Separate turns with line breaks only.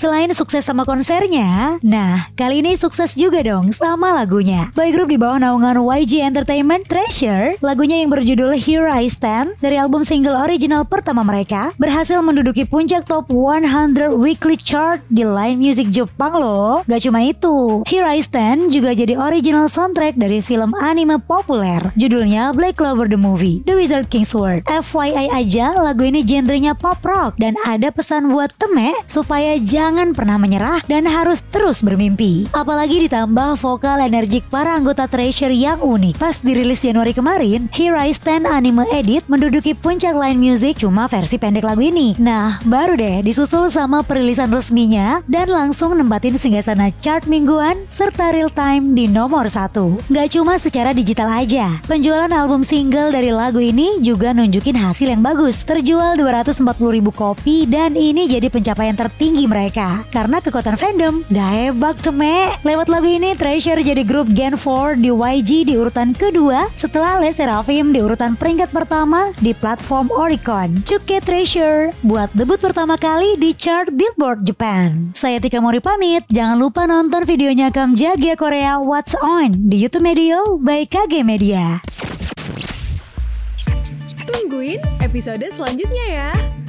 Selain sukses sama konsernya, nah kali ini sukses juga dong sama lagunya. Boy group di bawah naungan YG Entertainment Treasure, lagunya yang berjudul Here I Stand dari album single original pertama mereka, berhasil menduduki puncak top 100 weekly chart di Line Music Jepang loh. Gak cuma itu, Here I Stand juga jadi original soundtrack dari film anime populer, judulnya Black Clover the Movie, The Wizard King's Sword. FYI aja, lagu ini genrenya pop rock dan ada pesan buat Teme supaya jangan jangan pernah menyerah dan harus terus bermimpi. Apalagi ditambah vokal energik para anggota Treasure yang unik. Pas dirilis Januari kemarin, Here I Stand Anime Edit menduduki puncak line music cuma versi pendek lagu ini. Nah, baru deh disusul sama perilisan resminya dan langsung nempatin singgasana chart mingguan serta real time di nomor satu. Gak cuma secara digital aja, penjualan album single dari lagu ini juga nunjukin hasil yang bagus. Terjual 240 ribu kopi dan ini jadi pencapaian tertinggi mereka mereka karena kekuatan fandom. Daebak ceme. Lewat lagu ini Treasure jadi grup Gen 4 di YG di urutan kedua setelah Les Seraphim di urutan peringkat pertama di platform Oricon. Cuke Treasure buat debut pertama kali di chart Billboard Japan. Saya Tika Mori pamit. Jangan lupa nonton videonya Kam Jaga Korea What's On di YouTube Medio by KG Media.
Tungguin episode selanjutnya ya.